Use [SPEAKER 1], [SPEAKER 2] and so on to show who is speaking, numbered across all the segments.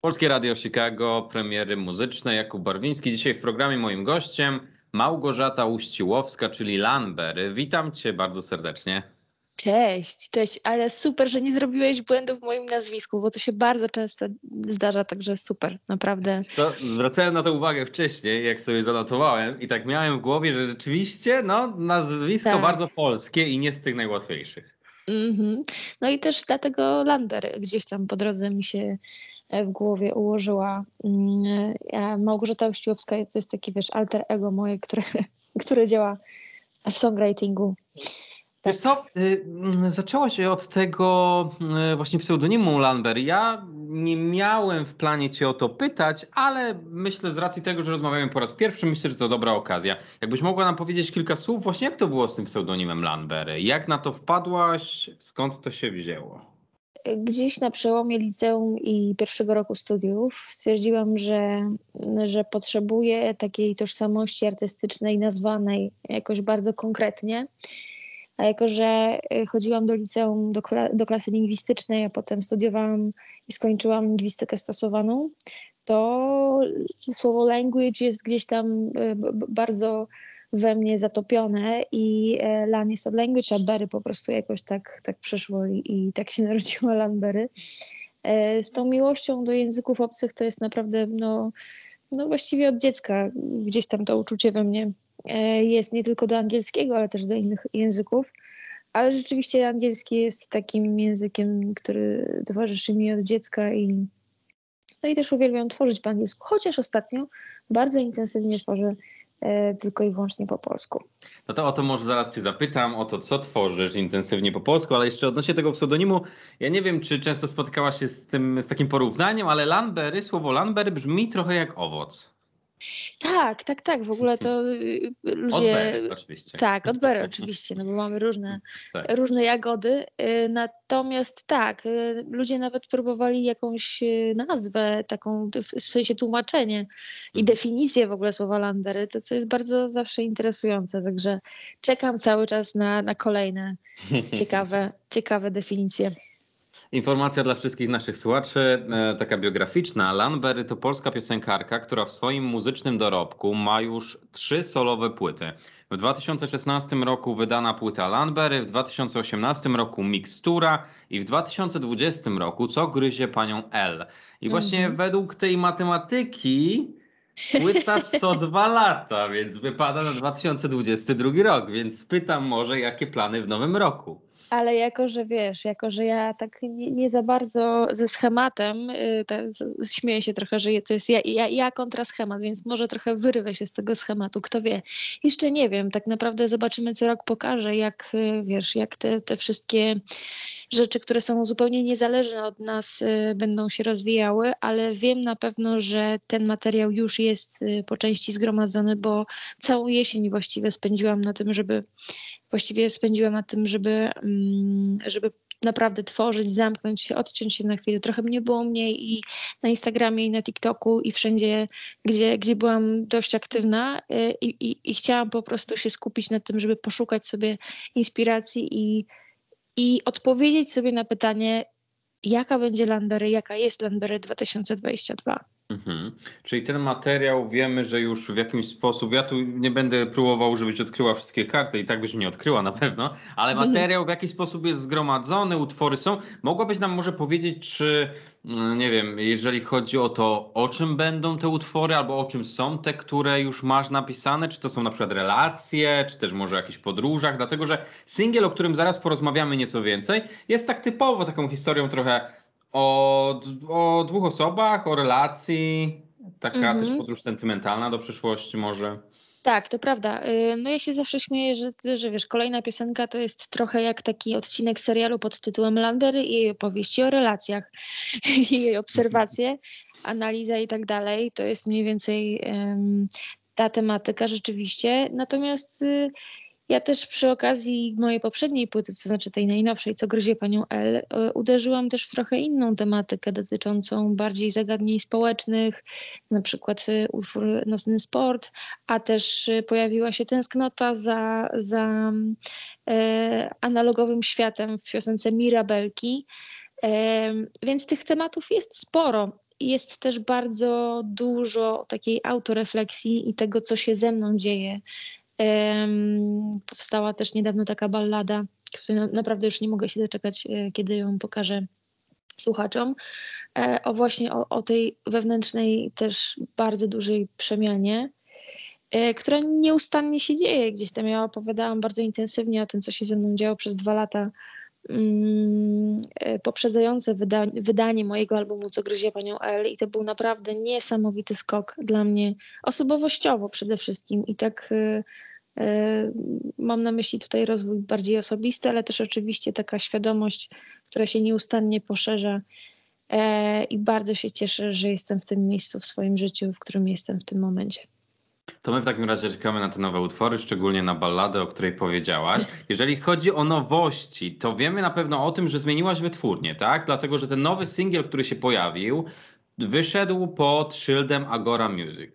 [SPEAKER 1] Polskie Radio Chicago, premiery muzyczne. Jakub Barwiński. Dzisiaj w programie moim gościem Małgorzata Uściłowska, czyli Lanber. Witam Cię bardzo serdecznie.
[SPEAKER 2] Cześć, cześć, ale super, że nie zrobiłeś błędu w moim nazwisku, bo to się bardzo często zdarza, także super, naprawdę.
[SPEAKER 1] To zwracałem na to uwagę wcześniej, jak sobie zanotowałem i tak miałem w głowie, że rzeczywiście no, nazwisko tak. bardzo polskie i nie z tych najłatwiejszych.
[SPEAKER 2] Mm -hmm. No i też dlatego Lanber gdzieś tam po drodze mi się w głowie ułożyła. Mm, Małgorzata Uściłowska to jest taki, wiesz, alter ego moje, które, które działa w songwritingu.
[SPEAKER 1] Tak. Wiesz co, y, mm, zaczęłaś od tego y, właśnie pseudonimu Lambert. Ja nie miałem w planie cię o to pytać, ale myślę z racji tego, że rozmawiamy po raz pierwszy, myślę, że to dobra okazja. Jakbyś mogła nam powiedzieć kilka słów właśnie jak to było z tym pseudonimem Lambert? Jak na to wpadłaś? Skąd to się wzięło?
[SPEAKER 2] Gdzieś na przełomie liceum i pierwszego roku studiów stwierdziłam, że, że potrzebuję takiej tożsamości artystycznej nazwanej jakoś bardzo konkretnie. A jako, że y, chodziłam do liceum, do, do klasy lingwistycznej, a potem studiowałam i skończyłam lingwistykę stosowaną, to słowo language jest gdzieś tam y, bardzo we mnie zatopione i e, Lan jest od language, a Berry po prostu jakoś tak, tak przyszło i, i tak się narodziła Lanberry. E, z tą miłością do języków obcych to jest naprawdę, no, no właściwie od dziecka gdzieś tam to uczucie we mnie E, jest nie tylko do angielskiego, ale też do innych języków. Ale rzeczywiście angielski jest takim językiem, który towarzyszy mi od dziecka i no i też uwielbiam tworzyć po angielsku, chociaż ostatnio bardzo intensywnie tworzę tylko i wyłącznie po polsku.
[SPEAKER 1] No to o to może zaraz Cię zapytam, o to co tworzysz intensywnie po polsku, ale jeszcze odnośnie tego pseudonimu, ja nie wiem, czy często spotykałaś się z, tym, z takim porównaniem, ale Lanbery, słowo Lanbery brzmi trochę jak owoc.
[SPEAKER 2] Tak, tak, tak. W ogóle to y, ludzie. Od
[SPEAKER 1] Berry, oczywiście.
[SPEAKER 2] Tak, od Berry oczywiście, no bo mamy różne, tak. różne jagody. Y, natomiast tak, y, ludzie nawet próbowali jakąś nazwę, taką w sensie tłumaczenie i mhm. definicję w ogóle słowa Landbery, to co jest bardzo zawsze interesujące. Także czekam cały czas na, na kolejne ciekawe, ciekawe definicje.
[SPEAKER 1] Informacja dla wszystkich naszych słuchaczy, e, taka biograficzna. Lanberry to polska piosenkarka, która w swoim muzycznym dorobku ma już trzy solowe płyty. W 2016 roku wydana płyta Lanberry, w 2018 roku Mikstura i w 2020 roku Co gryzie panią L. I właśnie mhm. według tej matematyki płyta co dwa lata, więc wypada na 2022 rok. Więc pytam może, jakie plany w nowym roku?
[SPEAKER 2] Ale jako, że wiesz, jako, że ja tak nie, nie za bardzo ze schematem, y, śmieję się trochę, że to jest ja, ja, ja kontra schemat, więc może trochę wyrywę się z tego schematu, kto wie. Jeszcze nie wiem, tak naprawdę zobaczymy, co rok pokaże, jak y, wiesz, jak te, te wszystkie rzeczy, które są zupełnie niezależne od nas, y, będą się rozwijały, ale wiem na pewno, że ten materiał już jest po części zgromadzony, bo całą jesień właściwie spędziłam na tym, żeby właściwie spędziłam na tym, żeby, mm, żeby naprawdę tworzyć, zamknąć się, odciąć się na chwilę. Trochę mnie było mniej i na Instagramie, i na TikToku, i wszędzie, gdzie, gdzie byłam dość aktywna y, i, i, i chciałam po prostu się skupić na tym, żeby poszukać sobie inspiracji i, i odpowiedzieć sobie na pytanie, jaka będzie Landberry, jaka jest Landberry 2022.
[SPEAKER 1] Mhm. Czyli ten materiał wiemy, że już w jakimś sposób, ja tu nie będę próbował, żebyś odkryła wszystkie karty i tak byś nie odkryła na pewno, ale materiał w jakiś sposób jest zgromadzony, utwory są. Mogłabyś nam może powiedzieć, czy mm, nie wiem, jeżeli chodzi o to, o czym będą te utwory, albo o czym są te, które już masz napisane, czy to są na przykład relacje, czy też może o jakichś podróżach, dlatego że singiel, o którym zaraz porozmawiamy nieco więcej, jest tak typowo taką historią trochę o, o dwóch osobach, o relacji, taka mhm. też podróż sentymentalna do przyszłości może.
[SPEAKER 2] Tak, to prawda. Y, no ja się zawsze śmieję, że, że wiesz, kolejna piosenka to jest trochę jak taki odcinek serialu pod tytułem Lambery i jej opowieści o relacjach i jej obserwacje, analiza i tak dalej. To jest mniej więcej um, ta tematyka rzeczywiście. Natomiast y, ja też przy okazji mojej poprzedniej płyty, to znaczy tej najnowszej, co gryzie panią L, e, uderzyłam też w trochę inną tematykę dotyczącą bardziej zagadnień społecznych, na przykład e, utwór Nocny Sport, a też e, pojawiła się tęsknota za, za e, analogowym światem w piosence Mirabelki. E, więc tych tematów jest sporo jest też bardzo dużo takiej autorefleksji i tego, co się ze mną dzieje. Powstała też niedawno taka ballada, której naprawdę już nie mogę się doczekać, e, kiedy ją pokażę słuchaczom, e, o właśnie o, o tej wewnętrznej też bardzo dużej przemianie, e, która nieustannie się dzieje. Gdzieś tam ja opowiadałam bardzo intensywnie o tym, co się ze mną działo przez dwa lata mm, poprzedzające wyda wydanie mojego albumu Co gryzie panią L. I to był naprawdę niesamowity skok dla mnie osobowościowo przede wszystkim. I tak mam na myśli tutaj rozwój bardziej osobisty, ale też oczywiście taka świadomość, która się nieustannie poszerza. E, I bardzo się cieszę, że jestem w tym miejscu w swoim życiu, w którym jestem w tym momencie.
[SPEAKER 1] To my w takim razie czekamy na te nowe utwory, szczególnie na balladę, o której powiedziałaś. Jeżeli chodzi o nowości, to wiemy na pewno o tym, że zmieniłaś wytwórnię, tak? Dlatego, że ten nowy singiel, który się pojawił, wyszedł pod szyldem Agora Music.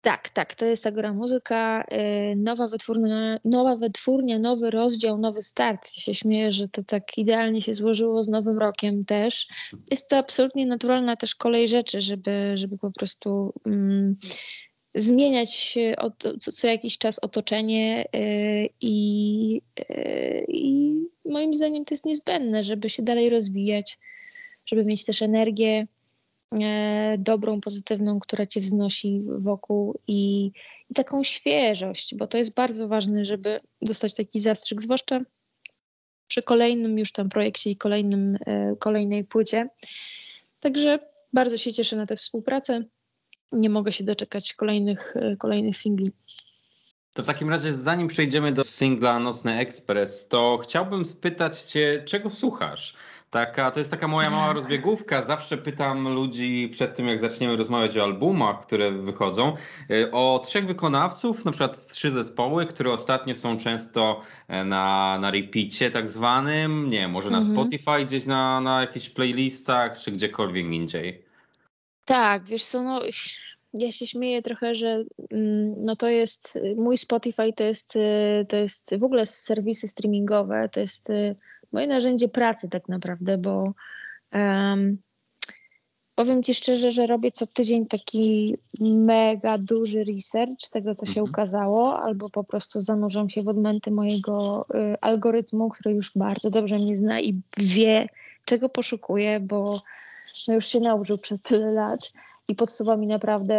[SPEAKER 2] Tak, tak, to jest Agora Muzyka, y, nowa wytwórnia, nowa wytwórnia, nowy rozdział, nowy start. Ja się śmieję, że to tak idealnie się złożyło z nowym rokiem też. Jest to absolutnie naturalna też kolej rzeczy, żeby, żeby po prostu um, zmieniać co, co, jakiś czas otoczenie y, i, y, i moim zdaniem to jest niezbędne, żeby się dalej rozwijać, żeby mieć też energię dobrą, pozytywną, która cię wznosi wokół i, i taką świeżość, bo to jest bardzo ważne, żeby dostać taki zastrzyk, zwłaszcza przy kolejnym już tam projekcie i kolejnym, e, kolejnej płycie. Także bardzo się cieszę na tę współpracę. Nie mogę się doczekać kolejnych, e, kolejnych singli.
[SPEAKER 1] To w takim razie, zanim przejdziemy do singla Nocny Ekspres, to chciałbym spytać Cię, czego słuchasz? Taka, to jest taka moja mała rozbiegówka. Zawsze pytam ludzi przed tym, jak zaczniemy rozmawiać o albumach, które wychodzą, y, o trzech wykonawców, na przykład trzy zespoły, które ostatnio są często e, na, na repeacie tak zwanym, nie może na mhm. Spotify, gdzieś na, na jakichś playlistach, czy gdziekolwiek indziej.
[SPEAKER 2] Tak, wiesz co, no ja się śmieję trochę, że mm, no to jest, mój Spotify to jest, y, to jest w ogóle serwisy streamingowe, to jest y, moje narzędzie pracy tak naprawdę, bo um, powiem Ci szczerze, że robię co tydzień taki mega duży research tego, co się mhm. ukazało, albo po prostu zanurzam się w odmęty mojego y, algorytmu, który już bardzo dobrze mnie zna i wie, czego poszukuję, bo no już się nauczył przez tyle lat i podsuwa mi naprawdę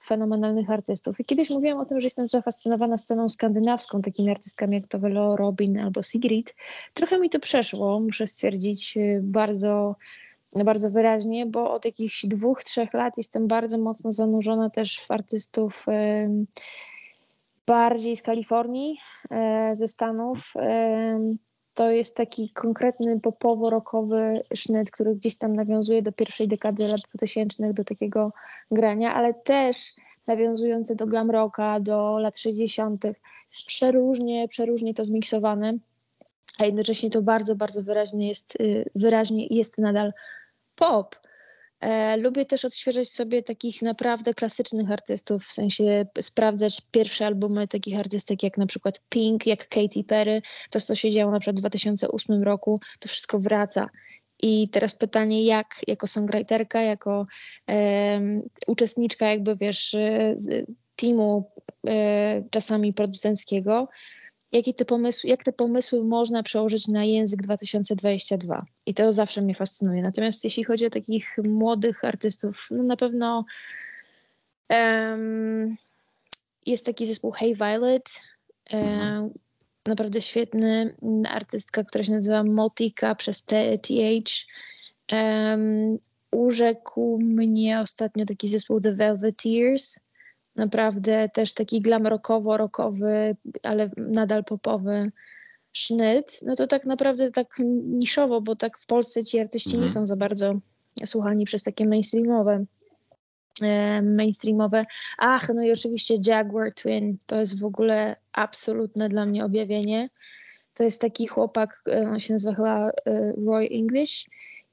[SPEAKER 2] fenomenalnych artystów. I kiedyś mówiłam o tym, że jestem zafascynowana sceną skandynawską, takimi artystkami jak Tovelo, Robin albo Sigrid. Trochę mi to przeszło, muszę stwierdzić y, bardzo, bardzo wyraźnie, bo od jakichś dwóch, trzech lat jestem bardzo mocno zanurzona też w artystów bardziej z Kalifornii, e, ze Stanów to jest taki konkretny popowo-rokowy sznyt, który gdzieś tam nawiązuje do pierwszej dekady lat 2000 do takiego grania, ale też nawiązujący do glam rocka, do lat 60. Jest przeróżnie, przeróżnie to zmiksowane, a jednocześnie to bardzo, bardzo wyraźnie jest, y, wyraźnie jest nadal pop. E, lubię też odświeżać sobie takich naprawdę klasycznych artystów, w sensie sprawdzać pierwsze albumy takich artystek jak na przykład Pink, jak Katy Perry, to co się działo na przykład w 2008 roku, to wszystko wraca. I teraz pytanie, jak jako songwriterka, jako um, uczestniczka jakby wiesz teamu e, czasami producenckiego, jakie te pomysły, jak te pomysły można przełożyć na język 2022. I to zawsze mnie fascynuje. Natomiast jeśli chodzi o takich młodych artystów, no na pewno um, jest taki zespół Hey Violet, um, naprawdę świetny artystka, która się nazywa Motika przez TH. Um, urzekł mnie ostatnio taki zespół The Velveteers naprawdę też taki glam rockowo-rockowy, ale nadal popowy sznyt, no to tak naprawdę tak niszowo, bo tak w Polsce ci artyści nie mhm. są za bardzo słuchani przez takie mainstreamowe e, mainstreamowe. Ach, no i oczywiście Jaguar Twin, to jest w ogóle absolutne dla mnie objawienie. To jest taki chłopak, e, on się nazywa chyba e, Roy English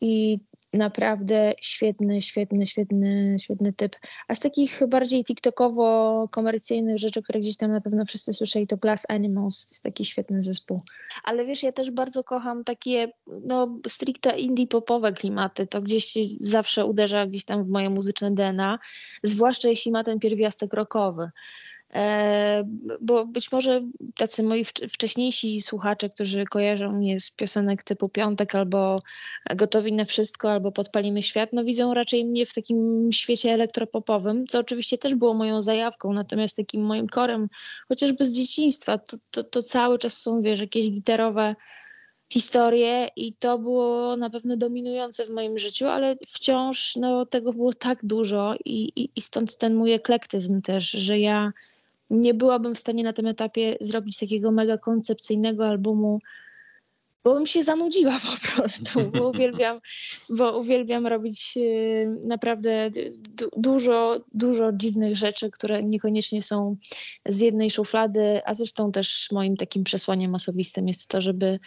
[SPEAKER 2] i naprawdę świetny, świetny, świetny, świetny typ. A z takich bardziej TikTokowo-komercyjnych rzeczy, które gdzieś tam na pewno wszyscy słyszeli, to Glass Animals. Jest taki świetny zespół. Ale wiesz, ja też bardzo kocham takie no, stricte indie popowe klimaty. To gdzieś zawsze uderza gdzieś tam w moje muzyczne DNA, zwłaszcza jeśli ma ten pierwiastek rockowy. E, bo być może tacy moi wcześniejsi słuchacze, którzy kojarzą mnie z piosenek typu Piątek albo Gotowi na wszystko, albo Podpalimy świat, no widzą raczej mnie w takim świecie elektropopowym, co oczywiście też było moją zajawką, natomiast takim moim korem, chociażby z dzieciństwa, to, to, to cały czas są, wiesz, jakieś gitarowe historie i to było na pewno dominujące w moim życiu, ale wciąż no, tego było tak dużo i, i, i stąd ten mój eklektyzm też, że ja nie byłabym w stanie na tym etapie zrobić takiego mega koncepcyjnego albumu, bo bym się zanudziła po prostu, bo uwielbiam, bo uwielbiam robić y, naprawdę dużo, dużo dziwnych rzeczy, które niekoniecznie są z jednej szuflady, a zresztą też moim takim przesłaniem osobistym jest to, żeby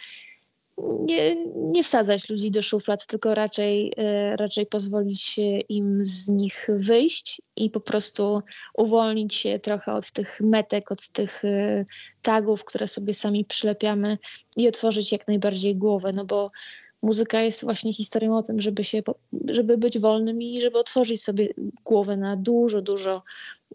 [SPEAKER 2] nie, nie wsadzać ludzi do szuflad, tylko raczej, e, raczej pozwolić im z nich wyjść i po prostu uwolnić się trochę od tych metek, od tych e, tagów, które sobie sami przylepiamy i otworzyć jak najbardziej głowę, no bo muzyka jest właśnie historią o tym, żeby się, żeby być wolnym i żeby otworzyć sobie głowę na dużo, dużo,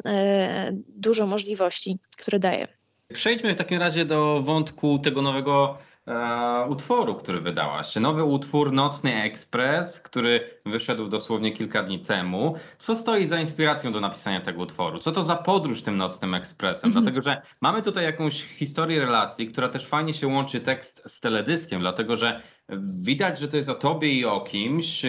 [SPEAKER 2] e, dużo możliwości, które daje.
[SPEAKER 1] Przejdźmy w takim razie do wątku tego nowego e, utworu, który wydałaś. Nowy utwór Nocny Ekspres, który wyszedł dosłownie kilka dni temu. Co stoi za inspiracją do napisania tego utworu? Co to za podróż tym Nocnym Ekspresem? Mhm. Dlatego, że mamy tutaj jakąś historię relacji, która też fajnie się łączy tekst z teledyskiem, dlatego, że Widać, że to jest o tobie i o kimś.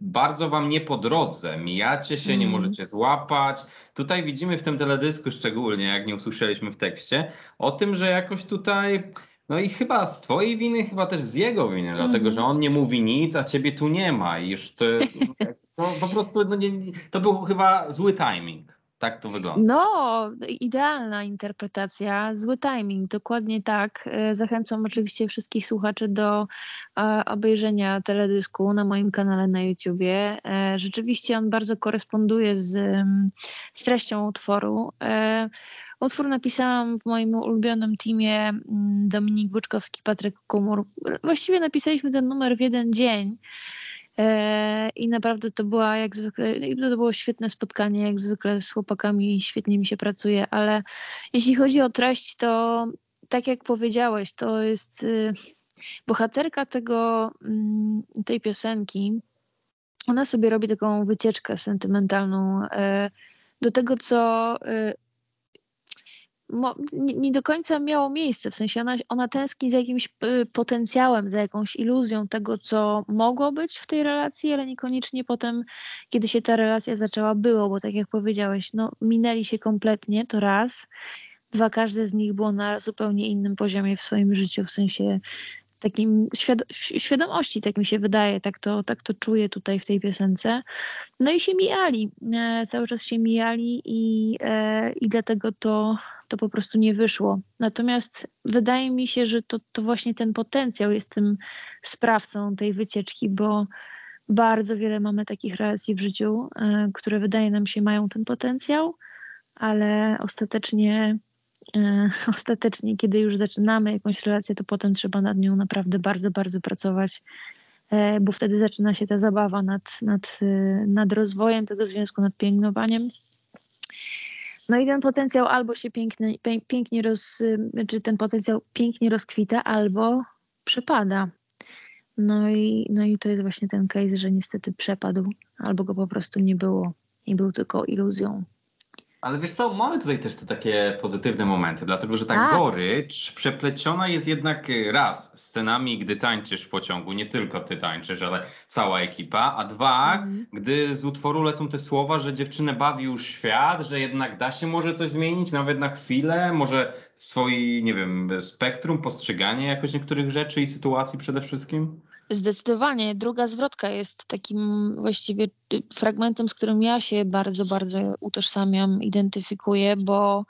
[SPEAKER 1] Bardzo wam nie po drodze. Mijacie się, nie mhm. możecie złapać. Tutaj widzimy w tym teledysku szczególnie, jak nie usłyszeliśmy w tekście, o tym, że jakoś tutaj no i chyba z twojej winy, chyba też z jego winy, mm. dlatego że on nie mówi nic, a ciebie tu nie ma. I już to, to po prostu no nie, to był chyba zły timing. Tak to wygląda.
[SPEAKER 2] No, idealna interpretacja, zły timing, dokładnie tak. E, zachęcam oczywiście wszystkich słuchaczy do e, obejrzenia teledysku na moim kanale na YouTubie. E, rzeczywiście on bardzo koresponduje z, z treścią utworu. Utwór napisałam w moim ulubionym teamie mm, Dominik Buczkowski, Patryk Kumur. Właściwie napisaliśmy ten numer w jeden dzień. E, I naprawdę to była jak zwykle, to było świetne spotkanie, jak zwykle z chłopakami świetnie mi się pracuje, ale jeśli chodzi o treść, to tak jak powiedziałeś, to jest y, bohaterka tego, mm, tej piosenki, ona sobie robi taką wycieczkę sentymentalną e, do tego, co y, nie, do końca miało miejsce. W sensie ona, ona tęskni za jakimś y, potencjałem, za jakąś iluzją tego, co mogło być w tej relacji, ale niekoniecznie potem, kiedy się ta relacja zaczęła, było, bo tak jak powiedziałeś, no, minęli się kompletnie, to raz. Dwa, każde z nich było na zupełnie innym poziomie w swoim życiu, w sensie takim świadomości, tak mi się wydaje, tak to, tak to czuję tutaj w tej piosence. No i się mijali, e, cały czas się mijali i, e, i dlatego to, to po prostu nie wyszło. Natomiast wydaje mi się, że to, to właśnie ten potencjał jest tym sprawcą tej wycieczki, bo bardzo wiele mamy takich relacji w życiu, e, które wydaje nam się mają ten potencjał, ale ostatecznie ostatecznie, kiedy już zaczynamy jakąś relację, to potem trzeba nad nią naprawdę bardzo, bardzo pracować, e, bo wtedy zaczyna się ta zabawa nad, nad, e, nad rozwojem tego związku, nad pielęgnowaniem. No i ten potencjał albo się pięknie, pięknie roz, czy ten potencjał pięknie rozkwita, albo przepada. No i, no i to jest właśnie ten case, że niestety przepadł, albo go po prostu nie było i był tylko iluzją.
[SPEAKER 1] Ale wiesz co, mamy tutaj też te takie pozytywne momenty, dlatego że ta tak. gorycz przepleciona jest jednak raz scenami, gdy tańczysz w pociągu, nie tylko ty tańczysz, ale cała ekipa, a dwa, mhm. gdy z utworu lecą te słowa, że dziewczynę bawi już świat, że jednak da się może coś zmienić, nawet na chwilę, może swój, nie wiem, spektrum, postrzeganie jakoś niektórych rzeczy i sytuacji przede wszystkim.
[SPEAKER 2] Zdecydowanie. Druga zwrotka jest takim właściwie fragmentem, z którym ja się bardzo, bardzo utożsamiam, identyfikuję, bo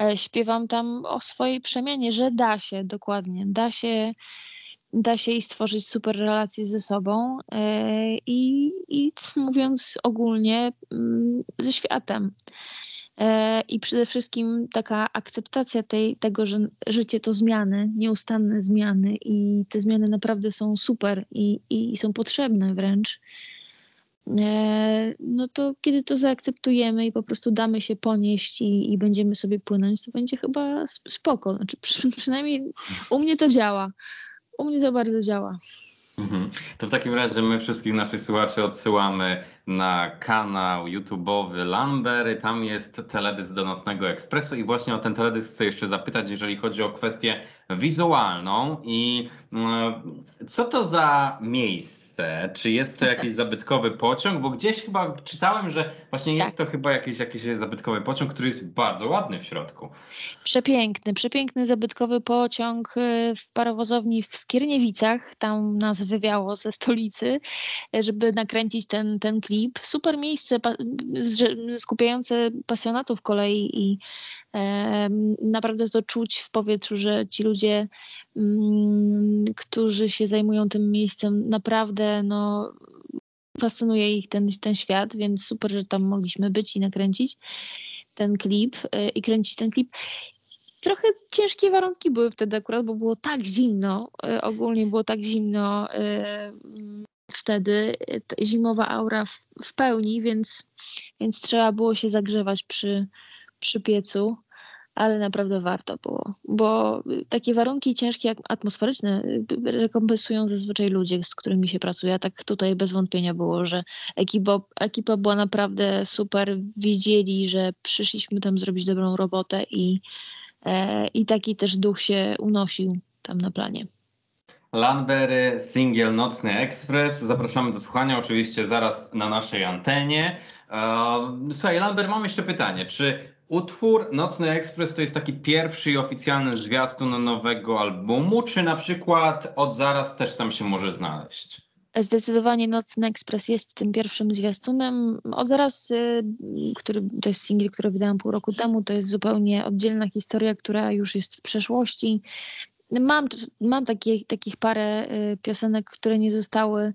[SPEAKER 2] e, śpiewam tam o swojej przemianie, że da się, dokładnie, da się da się i stworzyć super relacje ze sobą e, i, i mówiąc ogólnie mm, ze światem. E, I przede wszystkim taka akceptacja tej, tego, że życie to zmiany, nieustanne zmiany i te zmiany naprawdę są super i, i są potrzebne wręcz. E, no to kiedy to zaakceptujemy i po prostu damy się ponieść i, i będziemy sobie płynąć, to będzie chyba spoko. Znaczy, przy, przynajmniej u mnie to działa. U mnie to bardzo działa.
[SPEAKER 1] Mhm. To w takim razie my wszystkich naszych słuchaczy odsyłamy na kanał YouTube'owy Lambery. Tam jest teledysk do Nocnego Ekspresu i właśnie o ten teledysk chcę jeszcze zapytać, jeżeli chodzi o kwestię wizualną i y, co to za miejsce? Czy jest to jakiś zabytkowy pociąg? Bo gdzieś chyba czytałem, że właśnie jest tak. to chyba jakiś, jakiś zabytkowy pociąg, który jest bardzo ładny w środku.
[SPEAKER 2] Przepiękny, przepiękny zabytkowy pociąg y, w parowozowni w Skierniewicach. Tam nas wywiało ze stolicy, żeby nakręcić ten, ten klip. Super miejsce skupiające pasjonatów kolei i Naprawdę to czuć w powietrzu, że ci ludzie, mm, którzy się zajmują tym miejscem, naprawdę no, fascynuje ich ten, ten świat, więc super, że tam mogliśmy być i nakręcić ten klip e, i kręcić ten klip. Trochę ciężkie warunki były wtedy akurat, bo było tak zimno, e, ogólnie było tak zimno e, wtedy, zimowa aura w, pełni, więc, więc trzeba było się zagrzewać przy, przy piecu, ale naprawdę warto było, bo takie warunki ciężkie, atmosferyczne rekompensują zazwyczaj ludzie, z którymi się pracuje. A tak tutaj bez wątpienia było, że ekipa, ekipa była naprawdę super, wiedzieli, że przyszliśmy tam zrobić dobrą robotę i, e, i taki też duch się unosił tam na planie.
[SPEAKER 1] Landberry, singiel Nocny Ekspres. Zapraszamy do słuchania oczywiście zaraz na naszej antenie. E, słuchaj, Lambert, mam jeszcze pytanie. Czy utwór Nocny Ekspres to jest taki pierwszy i oficjalny zwiastun nowego albumu, czy na przykład od zaraz też tam się może znaleźć?
[SPEAKER 2] Zdecydowanie Nocny Ekspres jest tym pierwszym zwiastunem. Od zaraz, y, który, to jest singiel, który wydałam pół roku temu, to jest zupełnie oddzielna historia, która już jest w przeszłości. Mam, mam takie, takich parę y, piosenek, które nie zostały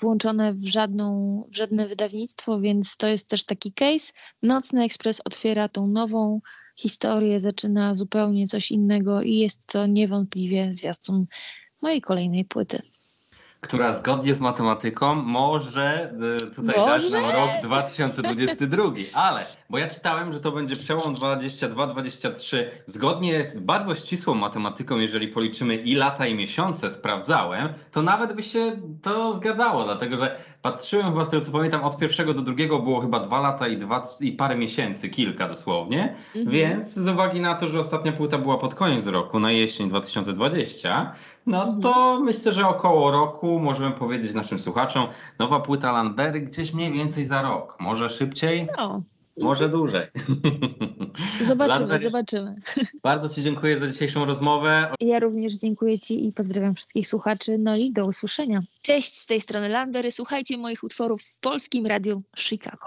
[SPEAKER 2] włączone w, żadną, w żadne wydawnictwo, więc to jest też taki case. Nocny Ekspres otwiera tą nową historię, zaczyna zupełnie coś innego i jest to niewątpliwie zwiastun mojej kolejnej płyty
[SPEAKER 1] która zgodnie z matematyką może y, tutaj może? dać nam rok 2022, ale bo ja czytałem, że to będzie przełom 22-23. Zgodnie z bardzo ścisłą matematyką, jeżeli policzymy i lata i miesiące sprawdzałem, to nawet by się to zgadzało, dlatego że patrzyłem chyba z tego co pamiętam, od pierwszego do drugiego było chyba dwa lata i, dwa, i parę miesięcy, kilka dosłownie, mhm. więc z uwagi na to, że ostatnia płyta była pod koniec roku, na jesień 2020, no to myślę, że około roku możemy powiedzieć naszym słuchaczom, nowa płyta Landberry gdzieś mniej więcej za rok, może szybciej? No. Może dłużej.
[SPEAKER 2] Zobaczymy, zobaczymy.
[SPEAKER 1] Bardzo Ci dziękuję za dzisiejszą rozmowę.
[SPEAKER 2] Ja również dziękuję Ci i pozdrawiam wszystkich słuchaczy. No i do usłyszenia. Cześć z tej strony Landery. Słuchajcie moich utworów w polskim radiu Chicago.